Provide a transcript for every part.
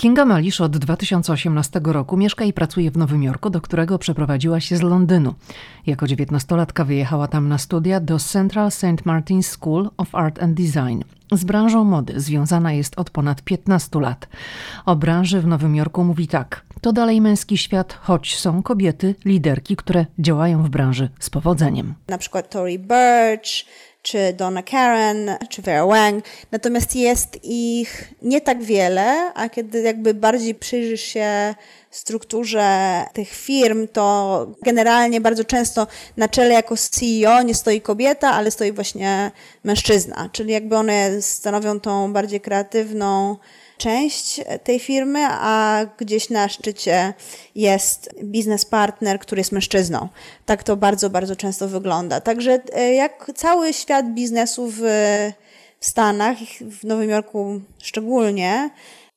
Kinga Malisz od 2018 roku mieszka i pracuje w Nowym Jorku, do którego przeprowadziła się z Londynu. Jako dziewiętnastolatka wyjechała tam na studia do Central St. Martin's School of Art and Design. Z branżą mody związana jest od ponad 15 lat. O branży w Nowym Jorku mówi tak. To dalej męski świat, choć są kobiety, liderki, które działają w branży z powodzeniem. Na przykład Tory Burch, czy Donna Karen, czy Vera Wang. Natomiast jest ich nie tak wiele, a kiedy jakby bardziej przyjrzysz się strukturze tych firm, to generalnie bardzo często na czele jako CEO nie stoi kobieta, ale stoi właśnie mężczyzna, czyli jakby one stanowią tą bardziej kreatywną, część tej firmy, a gdzieś na szczycie jest biznes partner, który jest mężczyzną. Tak to bardzo, bardzo często wygląda. Także e, jak cały świat biznesu w Stanach, w Nowym Jorku szczególnie,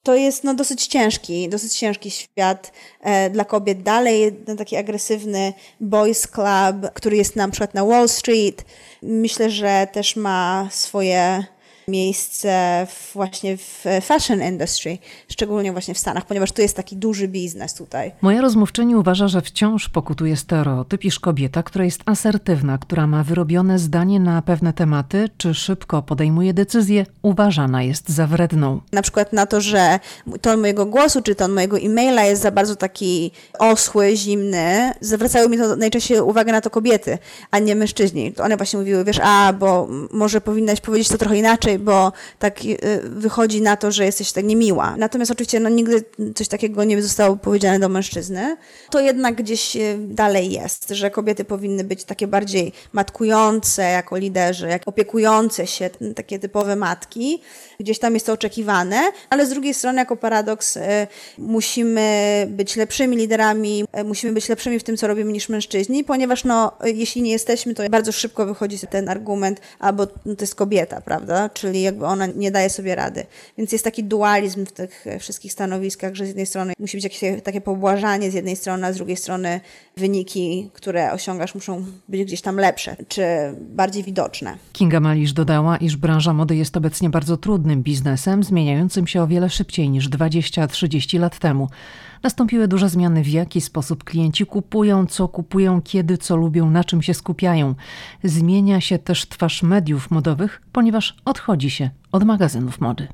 to jest no, dosyć ciężki, dosyć ciężki świat e, dla kobiet. Dalej ten taki agresywny boys club, który jest na przykład na Wall Street, myślę, że też ma swoje miejsce w, właśnie w fashion industry, szczególnie właśnie w Stanach, ponieważ tu jest taki duży biznes tutaj. Moja rozmówczyni uważa, że wciąż pokutuje stereotyp, iż kobieta, która jest asertywna, która ma wyrobione zdanie na pewne tematy, czy szybko podejmuje decyzje, uważana jest za wredną. Na przykład na to, że ton mojego głosu, czy ton mojego e-maila jest za bardzo taki oschły, zimny, zwracały mi to najczęściej uwagę na to kobiety, a nie mężczyźni. One właśnie mówiły, wiesz, a, bo może powinnaś powiedzieć to trochę inaczej, inaczej, bo tak y, wychodzi na to, że jesteś tak niemiła. Natomiast oczywiście no, nigdy coś takiego nie zostało powiedziane do mężczyzny. To jednak gdzieś y, dalej jest, że kobiety powinny być takie bardziej matkujące jako liderzy, jak opiekujące się, takie typowe matki. Gdzieś tam jest to oczekiwane, ale z drugiej strony jako paradoks y, musimy być lepszymi liderami, musimy być lepszymi w tym, co robimy niż mężczyźni, ponieważ no, jeśli nie jesteśmy, to bardzo szybko wychodzi ten argument, albo no, to jest kobieta, prawda? Czyli jakby ona nie daje sobie rady. Więc jest taki dualizm w tych wszystkich stanowiskach, że z jednej strony musi być jakieś takie pobłażanie z jednej strony, a z drugiej strony wyniki, które osiągasz muszą być gdzieś tam lepsze, czy bardziej widoczne. Kinga Malisz dodała, iż branża mody jest obecnie bardzo trudnym biznesem, zmieniającym się o wiele szybciej niż 20-30 lat temu. Nastąpiły duże zmiany w jaki sposób klienci kupują, co kupują, kiedy, co lubią, na czym się skupiają. Zmienia się też twarz mediów modowych, ponieważ odchodzi się od magazynów mody.